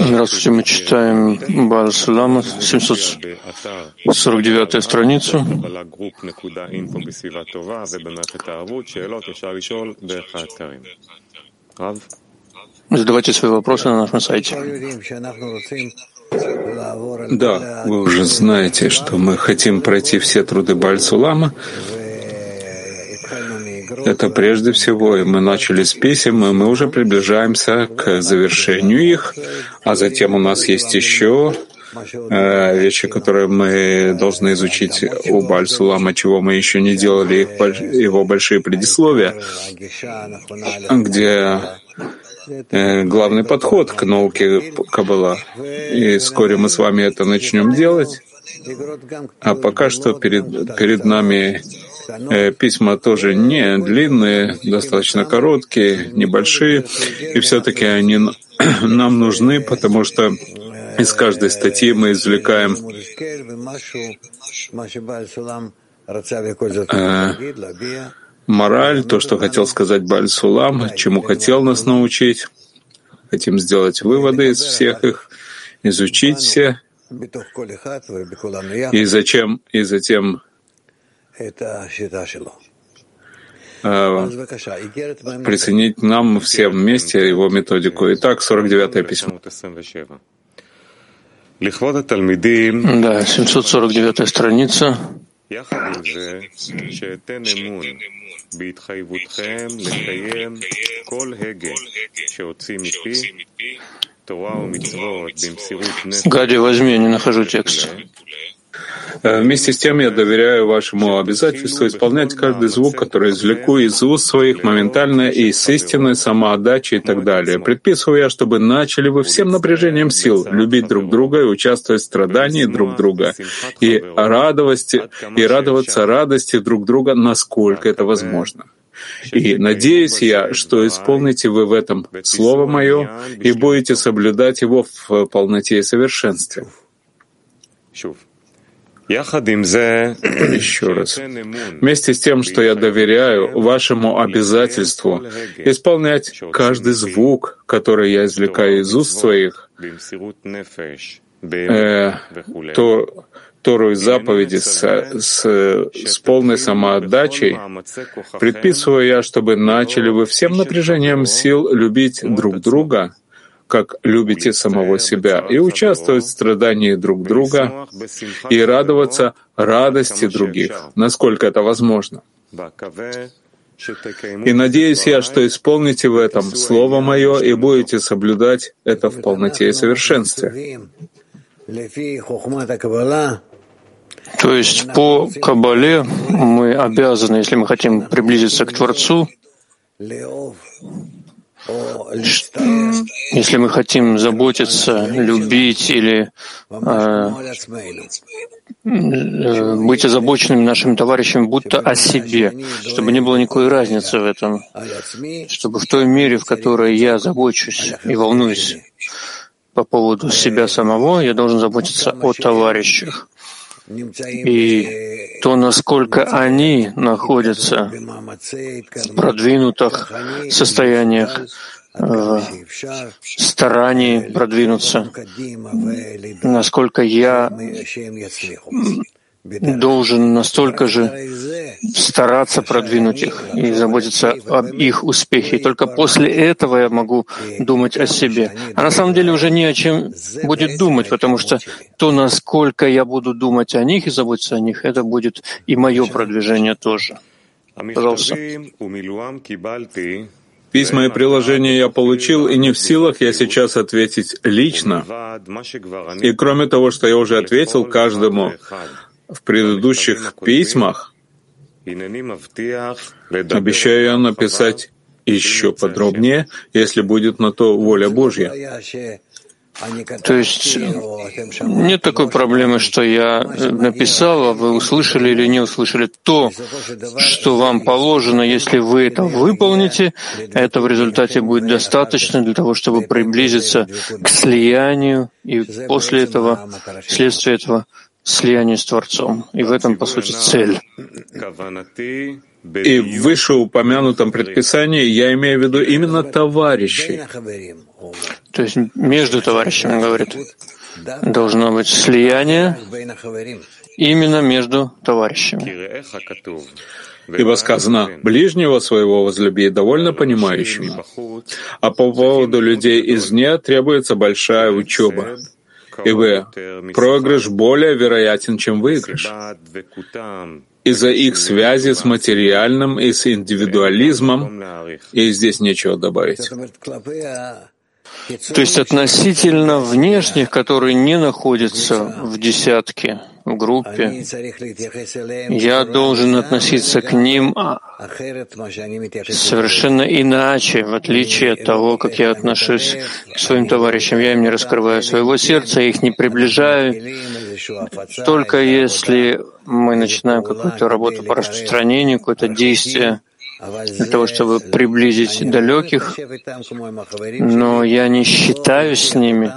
Здравствуйте, мы читаем Баал Сулама, 749 страницу. Задавайте свои вопросы на нашем сайте. Да, вы уже знаете, что мы хотим пройти все труды Бальсулама. Это прежде всего, и мы начали с писем, и мы уже приближаемся к завершению их, а затем у нас есть еще э, вещи, которые мы должны изучить у Бальсулама, чего мы еще не делали, его большие предисловия, где э, главный подход к науке Каббала. И вскоре мы с вами это начнем делать. А пока что перед, перед нами письма тоже не длинные, достаточно короткие, небольшие, и все-таки они нам нужны, потому что из каждой статьи мы извлекаем э, мораль, то, что хотел сказать Бальсулам, чему хотел нас научить. Хотим сделать выводы из всех их, изучить все. И зачем, и затем присоединить нам всем вместе его методику. Итак, 49-е письмо. Да, 749 страница. Гади, возьми, я не нахожу текст. Э, вместе с тем я доверяю вашему обязательству исполнять каждый звук, который извлеку из уст своих моментально и с истинной самоотдачей и так далее. Предписываю я, чтобы начали вы всем напряжением сил любить друг друга и участвовать в страдании друг друга и радоваться, и радоваться радости друг друга, насколько это возможно. И надеюсь я, что исполните вы в этом Слово Мое и будете соблюдать его в полноте и совершенстве. Еще раз. Вместе с тем, что я доверяю вашему обязательству исполнять каждый звук, который я извлекаю из уст своих, э, то Тору и заповеди с, с, с полной самоотдачей, предписываю я, чтобы начали вы всем напряжением сил любить друг друга — как любите самого себя, и участвовать в страдании друг друга и радоваться радости других, насколько это возможно. И надеюсь я, что исполните в этом Слово Мое и будете соблюдать это в полноте и совершенстве. То есть по Кабале мы обязаны, если мы хотим приблизиться к Творцу, если мы хотим заботиться, любить или э, э, быть озабоченными нашими товарищами будто о себе, чтобы не было никакой разницы в этом, чтобы в той мере, в которой я забочусь и волнуюсь по поводу себя самого, я должен заботиться о товарищах. И то, насколько они находятся в продвинутых состояниях, в старании продвинуться, насколько я должен настолько же стараться продвинуть их и заботиться об их успехе. И только после этого я могу думать о себе. А на самом деле уже не о чем будет думать, потому что то, насколько я буду думать о них и заботиться о них, это будет и мое продвижение тоже. Пожалуйста. Письма и приложения я получил, и не в силах я сейчас ответить лично. И кроме того, что я уже ответил каждому, в предыдущих письмах, обещаю я написать еще подробнее, если будет на то воля Божья. То есть нет такой проблемы, что я написал, а вы услышали или не услышали. То, что вам положено, если вы это выполните, это в результате будет достаточно для того, чтобы приблизиться к слиянию, и после этого, вследствие этого, слиянию с Творцом. И в этом, по сути, цель. И в вышеупомянутом предписании я имею в виду именно товарищей. То есть между товарищами, говорит, должно быть слияние именно между товарищами. Ибо сказано, ближнего своего возлюби, довольно понимающим. А по поводу людей извне требуется большая учеба. Ибо проигрыш более вероятен, чем выигрыш из-за их связи с материальным и с индивидуализмом, и здесь нечего добавить. То есть относительно внешних, которые не находятся в десятке, в группе, я должен относиться к ним а, совершенно иначе, в отличие от того, как я отношусь к своим товарищам. Я им не раскрываю своего сердца, я их не приближаю. Только если мы начинаем какую-то работу по распространению, какое-то действие, для того, чтобы приблизить далеких, но я не считаю с ними,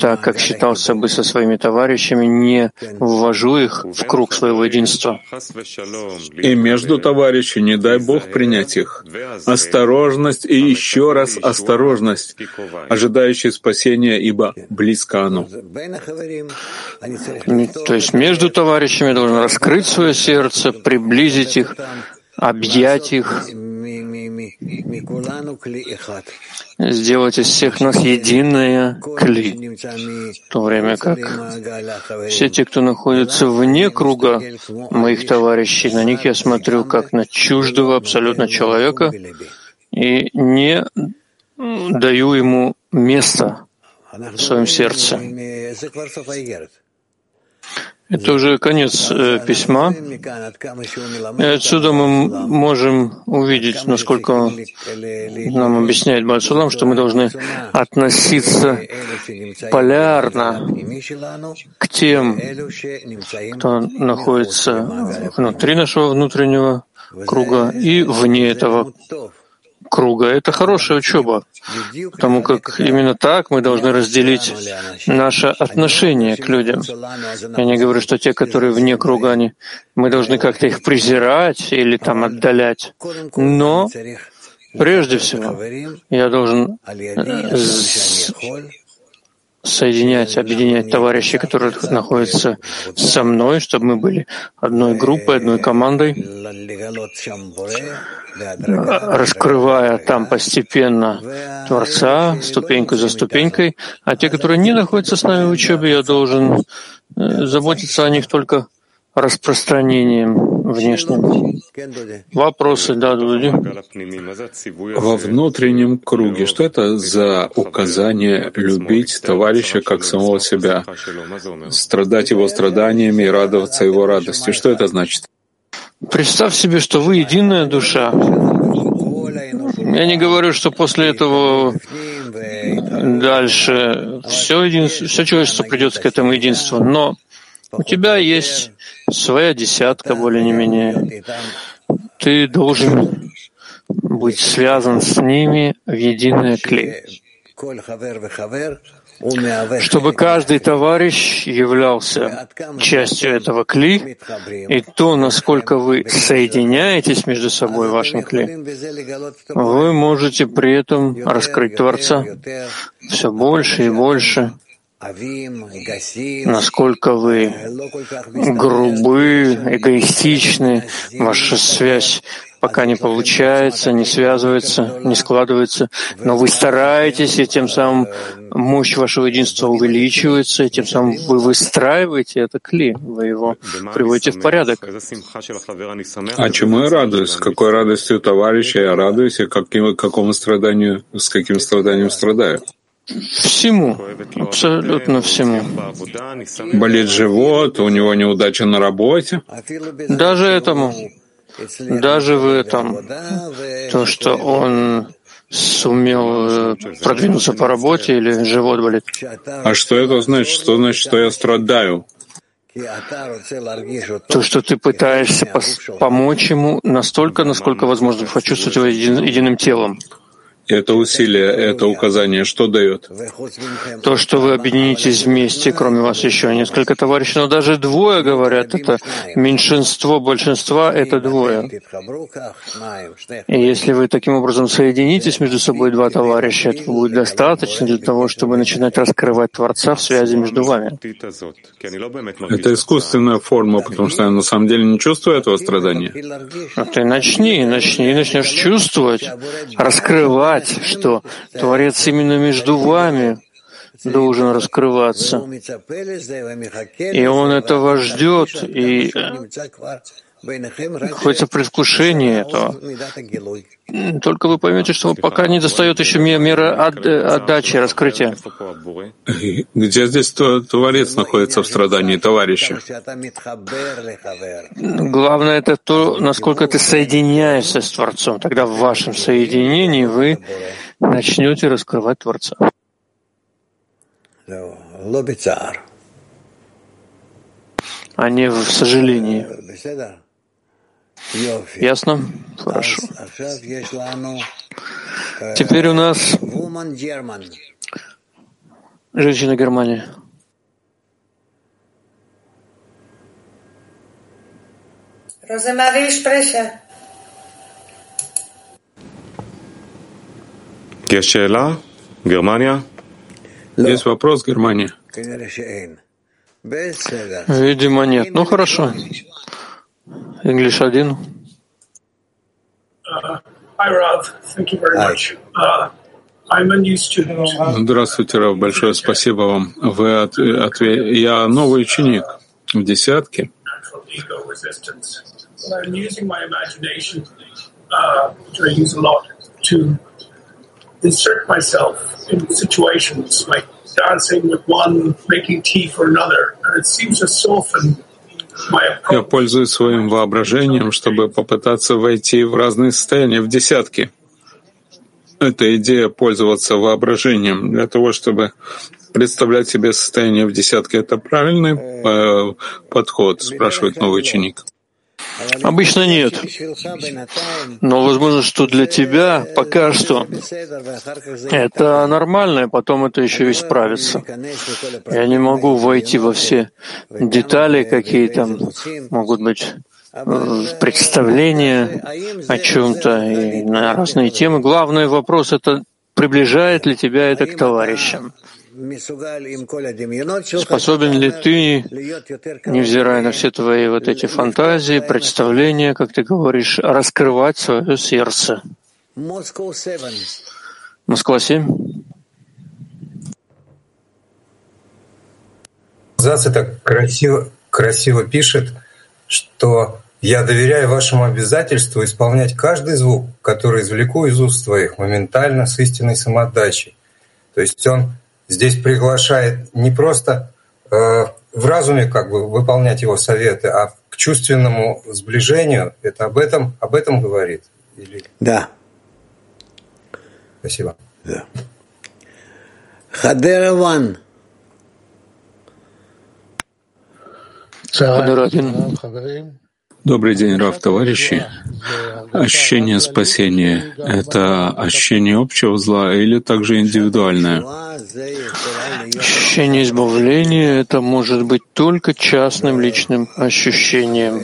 так как считался бы со своими товарищами, не ввожу их в круг своего единства. И между товарищей не дай Бог принять их. Осторожность и еще раз осторожность, ожидающие спасения, ибо близко оно. То есть между товарищами должен раскрыть свое сердце, приблизить их, объять их, сделать из всех нас единое кли, в то время как все те, кто находится вне круга моих товарищей, на них я смотрю как на чуждого абсолютно человека и не даю ему места в своем сердце. Это уже конец э, письма. И отсюда мы можем увидеть, насколько нам объясняет Бальсулам, что мы должны относиться полярно к тем, кто находится внутри нашего внутреннего круга и вне этого круга. Это хорошая учеба, потому как именно так мы должны разделить наше отношение к людям. Я не говорю, что те, которые вне круга, они, мы должны как-то их презирать или там отдалять. Но прежде всего я должен э, соединять, объединять товарищей, которые находятся со мной, чтобы мы были одной группой, одной командой, раскрывая там постепенно Творца, ступеньку за ступенькой, а те, которые не находятся с нами в учебе, я должен э, заботиться о них только распространением внешним. Вопросы, да, Дуди? Во внутреннем круге, что это за указание любить товарища как самого себя, страдать его страданиями и радоваться его радости? Что это значит? Представь себе, что вы единая душа. Я не говорю, что после этого дальше все, единство, все человечество придет к этому единству, но у тебя есть своя десятка, более не менее. Ты должен быть связан с ними в единое клей чтобы каждый товарищ являлся частью этого кли, и то, насколько вы соединяетесь между собой в вашем кли, вы можете при этом раскрыть Творца все больше и больше, насколько вы грубы, эгоистичны, ваша связь пока не получается, не связывается, не складывается, но вы стараетесь, и тем самым мощь вашего единства увеличивается, и тем самым вы выстраиваете это кли, вы его приводите в порядок. А чему я радуюсь? Какой радостью товарища я радуюсь, и каким, какому страданию, с каким страданием страдаю? Всему, абсолютно всему. Болит живот, у него неудача на работе. Даже этому. Даже в этом, то, что он сумел э, продвинуться по работе или живот болит. А что это значит? Что значит, что я страдаю? То, что ты пытаешься помочь ему настолько, насколько возможно, почувствовать его един, единым телом. Это усилие, это указание, что дает? То, что вы объединитесь вместе, кроме вас еще несколько товарищей, но даже двое говорят, это меньшинство большинства, это двое. И если вы таким образом соединитесь между собой два товарища, этого будет достаточно для того, чтобы начинать раскрывать Творца в связи между вами. Это искусственная форма, потому что я на самом деле не чувствую этого страдания. А ты начни, начни, начнешь чувствовать, раскрывать знать, что Творец именно между вами должен раскрываться. И Он этого ждет, и находится в предвкушении этого. Только вы поймете, что пока не достает еще мера отдачи, раскрытия. Где здесь Творец находится в страдании товарища? Главное это то, насколько ты соединяешься с Творцом. Тогда в вашем соединении вы начнете раскрывать Творца. А не в сожалении. Ясно? Хорошо. Теперь у нас женщина Германии. Роземария Кешела, Германия. Есть вопрос, Германия. Видимо, нет. Ну, хорошо. English один. Здравствуйте, Рав. Большое спасибо вам. Вы от, отве... Я новый ученик в десятке. insert myself in situations like dancing with one, making tea for another, and it seems to soften я пользуюсь своим воображением, чтобы попытаться войти в разные состояния, в десятки. Это идея пользоваться воображением для того, чтобы представлять себе состояние в десятке. Это правильный э, подход, спрашивает новый ученик. Обычно нет. Но возможно, что для тебя пока что это нормально, и потом это еще исправится. Я не могу войти во все детали, какие там могут быть э, представления о чем-то и на разные темы. Главный вопрос — это приближает ли тебя это к товарищам. Способен ли ты, невзирая на все твои вот эти фантазии, представления, как ты говоришь, раскрывать свое сердце? Москва 7. Зац это красиво, красиво пишет, что я доверяю вашему обязательству исполнять каждый звук, который извлеку из уст твоих, моментально с истинной самоотдачей. То есть он здесь приглашает не просто э, в разуме как бы выполнять его советы, а к чувственному сближению. Это об этом, об этом говорит? Или... Да. Спасибо. Да. Хадера Ван. Хадера Добрый день, Рав, товарищи. Ощущение спасения — это ощущение общего зла или также индивидуальное? Ощущение избавления — это может быть только частным личным ощущением.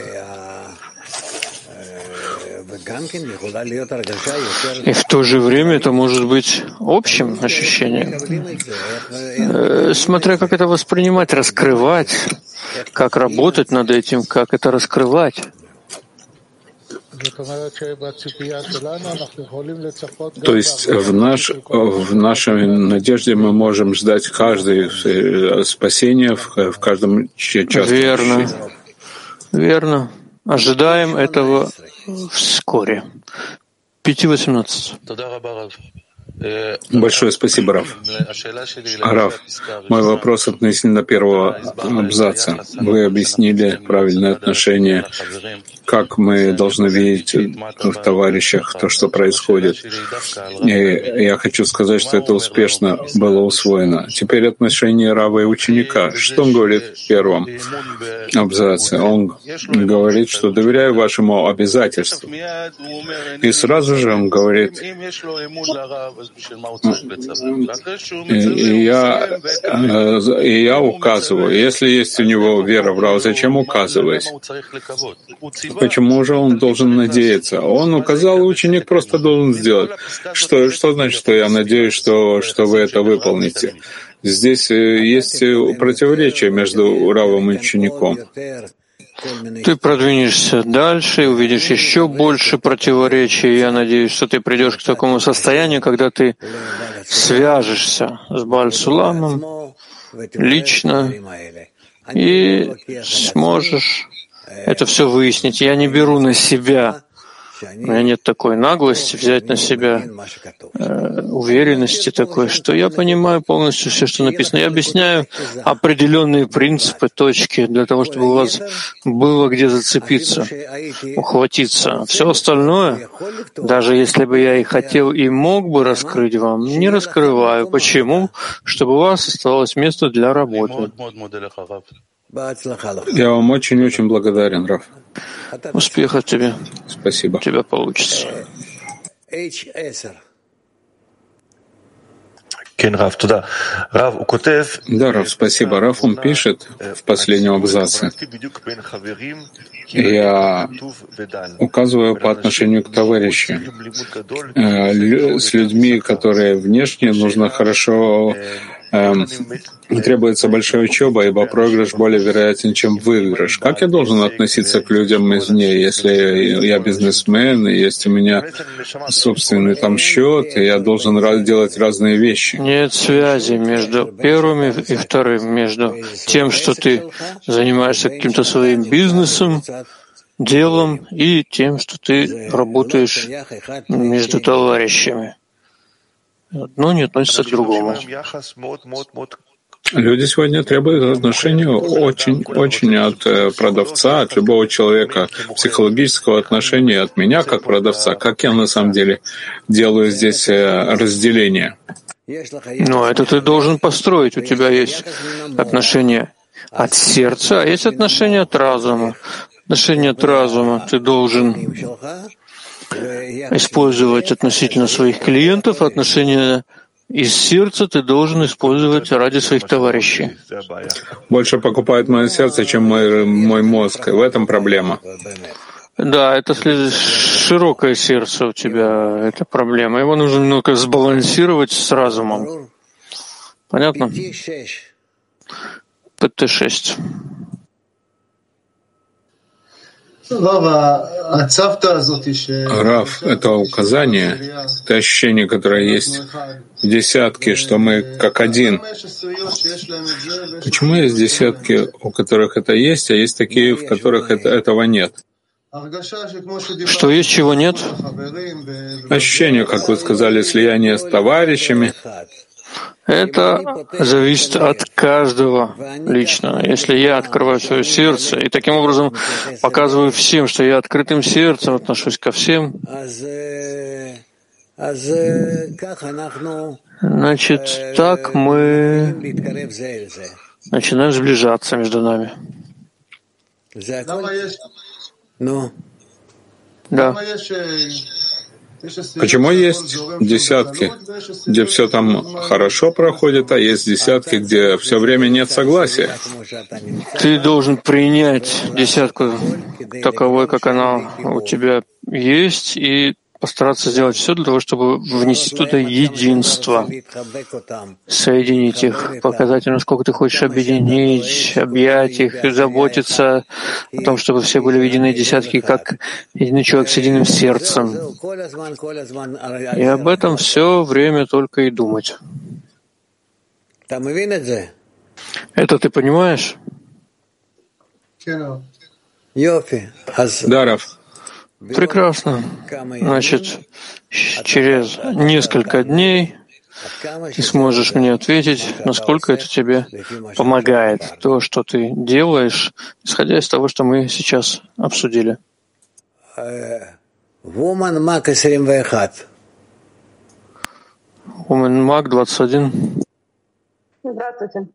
И в то же время это может быть общим ощущением. Э, смотря как это воспринимать, раскрывать, как работать над этим, как это раскрывать. То есть в, наш, в нашей надежде мы можем ждать каждое э, спасение в, в каждом частном Верно. Верно. Ожидаем этого вскоре. 5.18. Большое спасибо, Раф. Раф, мой вопрос относительно первого абзаца. Вы объяснили правильное отношение, как мы должны видеть в товарищах то, что происходит. И я хочу сказать, что это успешно было усвоено. Теперь отношение Рава и ученика. Что он говорит в первом абзаце? Он говорит, что доверяю вашему обязательству. И сразу же он говорит, я, э, и я указываю, если есть у него вера в Рау, зачем указывать? Почему же он должен надеяться? Он указал, ученик просто должен сделать. Что, что значит, что я надеюсь, что, что вы это выполните? Здесь э, есть противоречие между Равом и учеником. Ты продвинешься дальше и увидишь еще больше противоречий. Я надеюсь, что ты придешь к такому состоянию, когда ты свяжешься с Бальсуламом лично и сможешь это все выяснить. Я не беру на себя у меня нет такой наглости взять на себя э, уверенности такой, что я понимаю полностью все, что написано. Я объясняю определенные принципы, точки, для того, чтобы у вас было где зацепиться, ухватиться. Все остальное, даже если бы я и хотел и мог бы раскрыть вам, не раскрываю. Почему? Чтобы у вас оставалось место для работы. Я вам очень-очень благодарен, Раф. Успехов тебе. Спасибо. У тебя получится. Да, Рав, спасибо. Раф, он пишет в последнем абзаце. Я указываю по отношению к товарищам. Э, с людьми, которые внешне, нужно хорошо эм, требуется большая учеба, ибо проигрыш более вероятен, чем выигрыш. Как я должен относиться к людям извне, если я бизнесмен, и есть у меня собственный там счет, и я должен делать разные вещи? Нет связи между первым и вторым, между тем, что ты занимаешься каким-то своим бизнесом, делом, и тем, что ты работаешь между товарищами. Одно не относится к другому. Люди сегодня требуют отношения очень-очень от э, продавца, от любого человека, психологического отношения от меня как продавца. Как я на самом деле делаю здесь э, разделение? Ну, это ты должен построить. У тебя есть отношения от сердца, а есть отношения от разума. Отношения от разума ты должен использовать относительно своих клиентов, отношения из сердца ты должен использовать ради своих товарищей. Больше покупает мое сердце, чем мой, мой мозг. И в этом проблема. Да, это широкое сердце у тебя, это проблема. Его нужно немного сбалансировать с разумом. Понятно? ПТ-6. Рав — это указание, это ощущение, которое есть в десятке, что мы как один. Почему есть десятки, у которых это есть, а есть такие, в которых это, этого нет? Что есть, чего нет? Ощущение, как вы сказали, слияние с товарищами. Это зависит от каждого лично. Если я открываю свое сердце и таким образом показываю всем, что я открытым сердцем отношусь ко всем, значит, так мы начинаем сближаться между нами. Ну? Да. Почему есть десятки, где все там хорошо проходит, а есть десятки, где все время нет согласия? Ты должен принять десятку таковой, как она у тебя есть, и постараться сделать все для того, чтобы внести туда единство, соединить их, показать им, насколько ты хочешь объединить, объять их, заботиться о том, чтобы все были в единой десятке, как единый человек с единым сердцем. И об этом все время только и думать. Это ты понимаешь? Даров. Прекрасно. Значит, через несколько дней ты сможешь мне ответить, насколько это тебе помогает, то, что ты делаешь, исходя из того, что мы сейчас обсудили. Woman Mac 21. Woman Mac 21. Здравствуйте.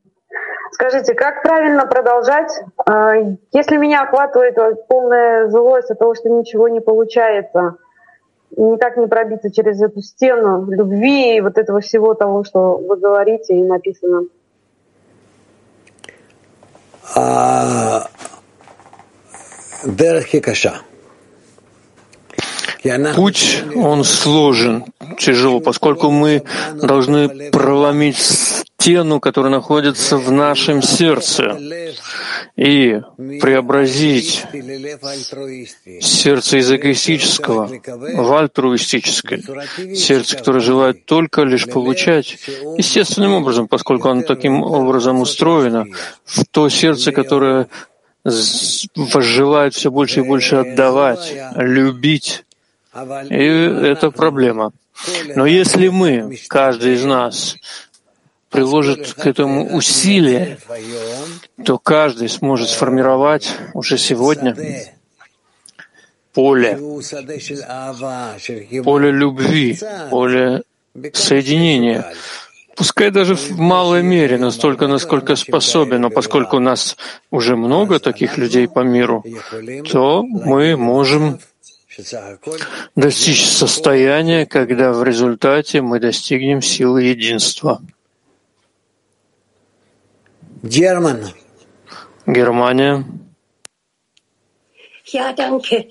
Скажите, как правильно продолжать, а, если меня охватывает полная злость от того, что ничего не получается, никак не пробиться через эту стену любви и вот этого всего того, что вы говорите и написано? А. Путь, он сложен, тяжел, поскольку мы должны проломить стену, которая находится в нашем сердце, и преобразить сердце из эгоистического в альтруистическое, сердце, которое желает только лишь получать, естественным образом, поскольку оно таким образом устроено, в то сердце, которое желает все больше и больше отдавать, любить, и это проблема. Но если мы, каждый из нас, приложит к этому усилия, то каждый сможет сформировать уже сегодня поле, поле любви, поле соединения. Пускай даже в малой мере, настолько, насколько способен, но поскольку у нас уже много таких людей по миру, то мы можем достичь состояния, когда в результате мы достигнем силы единства. German. Германия. Ja, danke.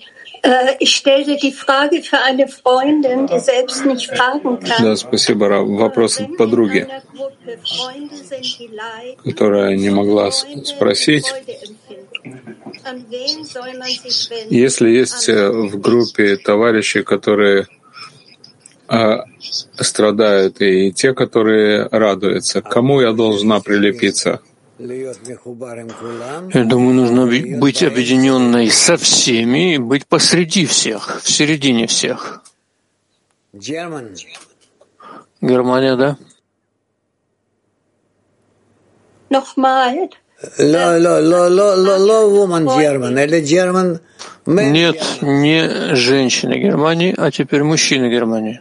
Ich stellte die Frage für eine Freundin, die selbst nicht fragen kann. Да, спасибо, Рав. Вопрос от подруги, которая не могла спросить. Если есть в группе товарищи, которые а, страдают, и те, которые радуются, кому я должна прилепиться? Я думаю, нужно быть объединенной со всеми и быть посреди всех, в середине всех. Германия, да? Нет, не женщины Германии, а теперь мужчины Германии.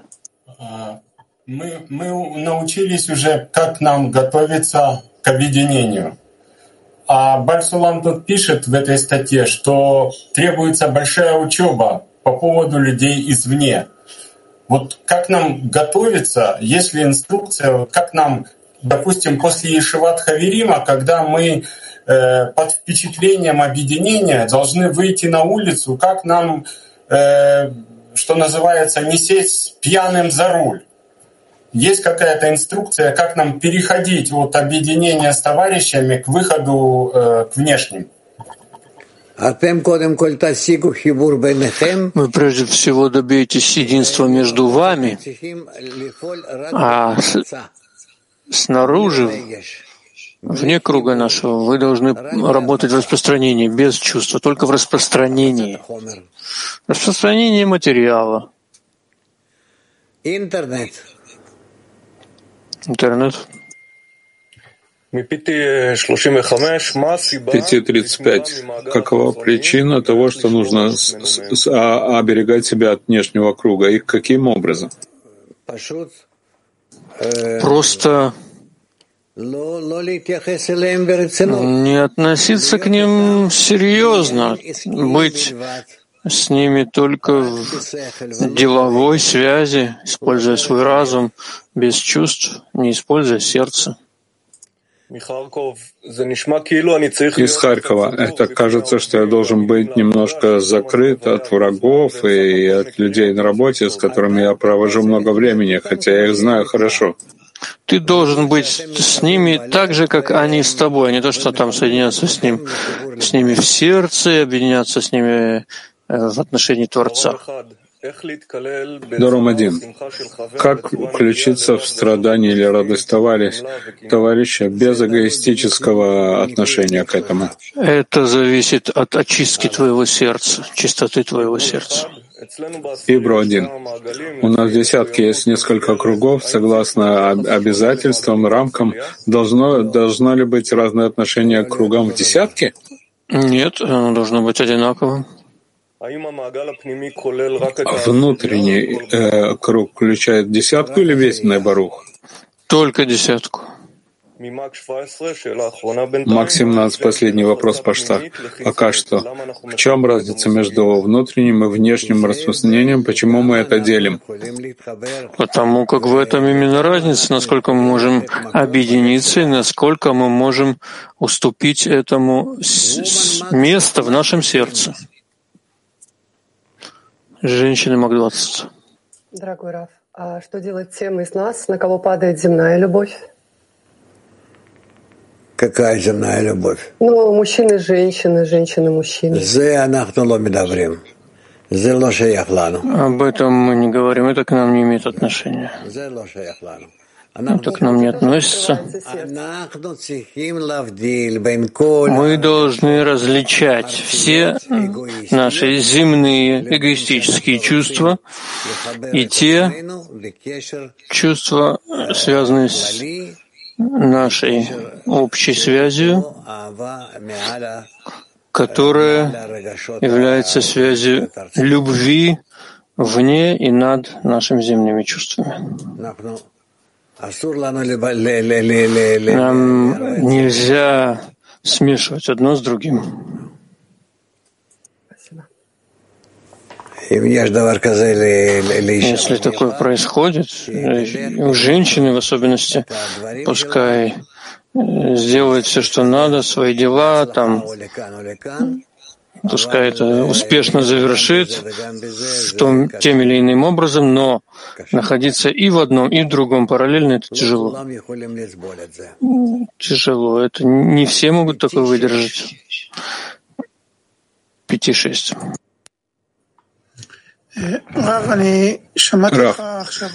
Мы, мы научились уже, как нам готовиться к объединению. А Бальсулам тут пишет в этой статье, что требуется большая учеба по поводу людей извне. Вот как нам готовиться, если инструкция, как нам, допустим, после Ешиват Хаверима, когда мы э, под впечатлением объединения должны выйти на улицу, как нам, э, что называется, не сесть пьяным за руль. Есть какая-то инструкция, как нам переходить от объединения с товарищами к выходу э, к внешним? Вы прежде всего добьетесь единства между вами, а снаружи, вне круга нашего, вы должны работать в распространении, без чувства, только в распространении. Распространение материала. Интернет. Интернет. 5.35. Какова причина того, что нужно с, с, а, оберегать себя от внешнего круга? И каким образом? Просто не относиться к ним серьезно, быть с ними только в деловой связи, используя свой разум, без чувств, не используя сердце. Из Харькова. Это кажется, что я должен быть немножко закрыт от врагов и от людей на работе, с которыми я провожу много времени, хотя я их знаю хорошо. Ты должен быть с ними так же, как они с тобой, а не то, что там соединяться с, ним, с ними в сердце, объединяться с ними в отношении Творца. Дором один. Как включиться в страдание или радость товарища, товарища без эгоистического отношения к этому? Это зависит от очистки твоего сердца, чистоты твоего сердца. Ибру один. У нас в десятке есть несколько кругов. Согласно обязательствам, рамкам, должно, должно ли быть разное отношение к кругам в десятке? Нет, оно должно быть одинаковым. Внутренний э, круг включает десятку или весь Небарух? Только десятку. Мак 17, последний вопрос пошта. Пока что. В чем разница между внутренним и внешним распространением? Почему мы это делим? Потому как в этом именно разница, насколько мы можем объединиться и насколько мы можем уступить этому место в нашем сердце. Женщины Мак-20. Дорогой Раф, а что делать тем из нас, на кого падает земная любовь? Какая земная любовь? Ну, мужчины, женщины, женщины, мужчины. Об этом мы не говорим, это к нам не имеет отношения. Это к нам не относится. Мы должны различать все наши земные эгоистические чувства и те чувства, связанные с нашей общей связью, которая является связью любви вне и над нашими земными чувствами. Нам нельзя смешивать одно с другим. Если такое происходит, у женщины в особенности, пускай э, сделает все, что надо, свои дела, там, пускай это успешно завершит в том, тем или иным образом, но находиться и в одном, и в другом параллельно — это тяжело. Тяжело. Это не все могут такое выдержать. Пяти-шесть. Раф,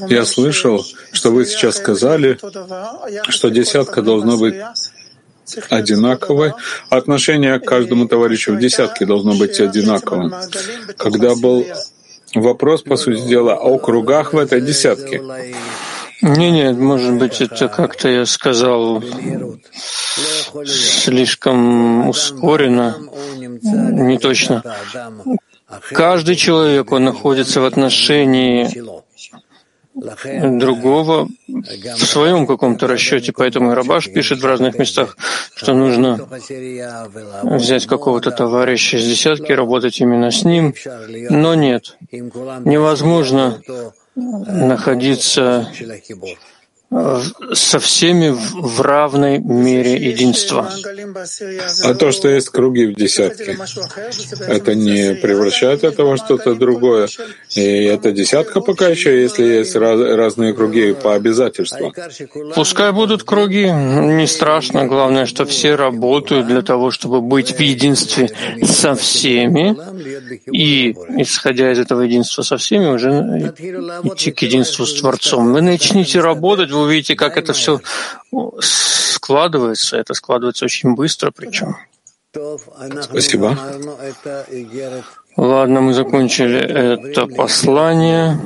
я слышал, что вы сейчас сказали, что десятка должно быть одинаковой, отношение к каждому товарищу в десятке должно быть одинаковым. Когда был вопрос, по сути дела, о кругах в этой десятке. Не, нет, может быть, это как-то я сказал слишком ускоренно, не точно. Каждый человек, он находится в отношении другого в своем каком-то расчете. Поэтому Рабаш пишет в разных местах, что нужно взять какого-то товарища из десятки, работать именно с ним. Но нет, невозможно находиться со всеми в равной мере единства. А то, что есть круги в десятке, это не превращает этого во что-то другое. И это десятка пока еще, если есть раз, разные круги по обязательствам. Пускай будут круги, не страшно. Главное, что все работают для того, чтобы быть в единстве со всеми, и, исходя из этого единства со всеми, уже идти к единству с Творцом. Вы начните работать, вы увидите, как это все складывается. Это складывается очень быстро причем. Спасибо. Ладно, мы закончили это послание.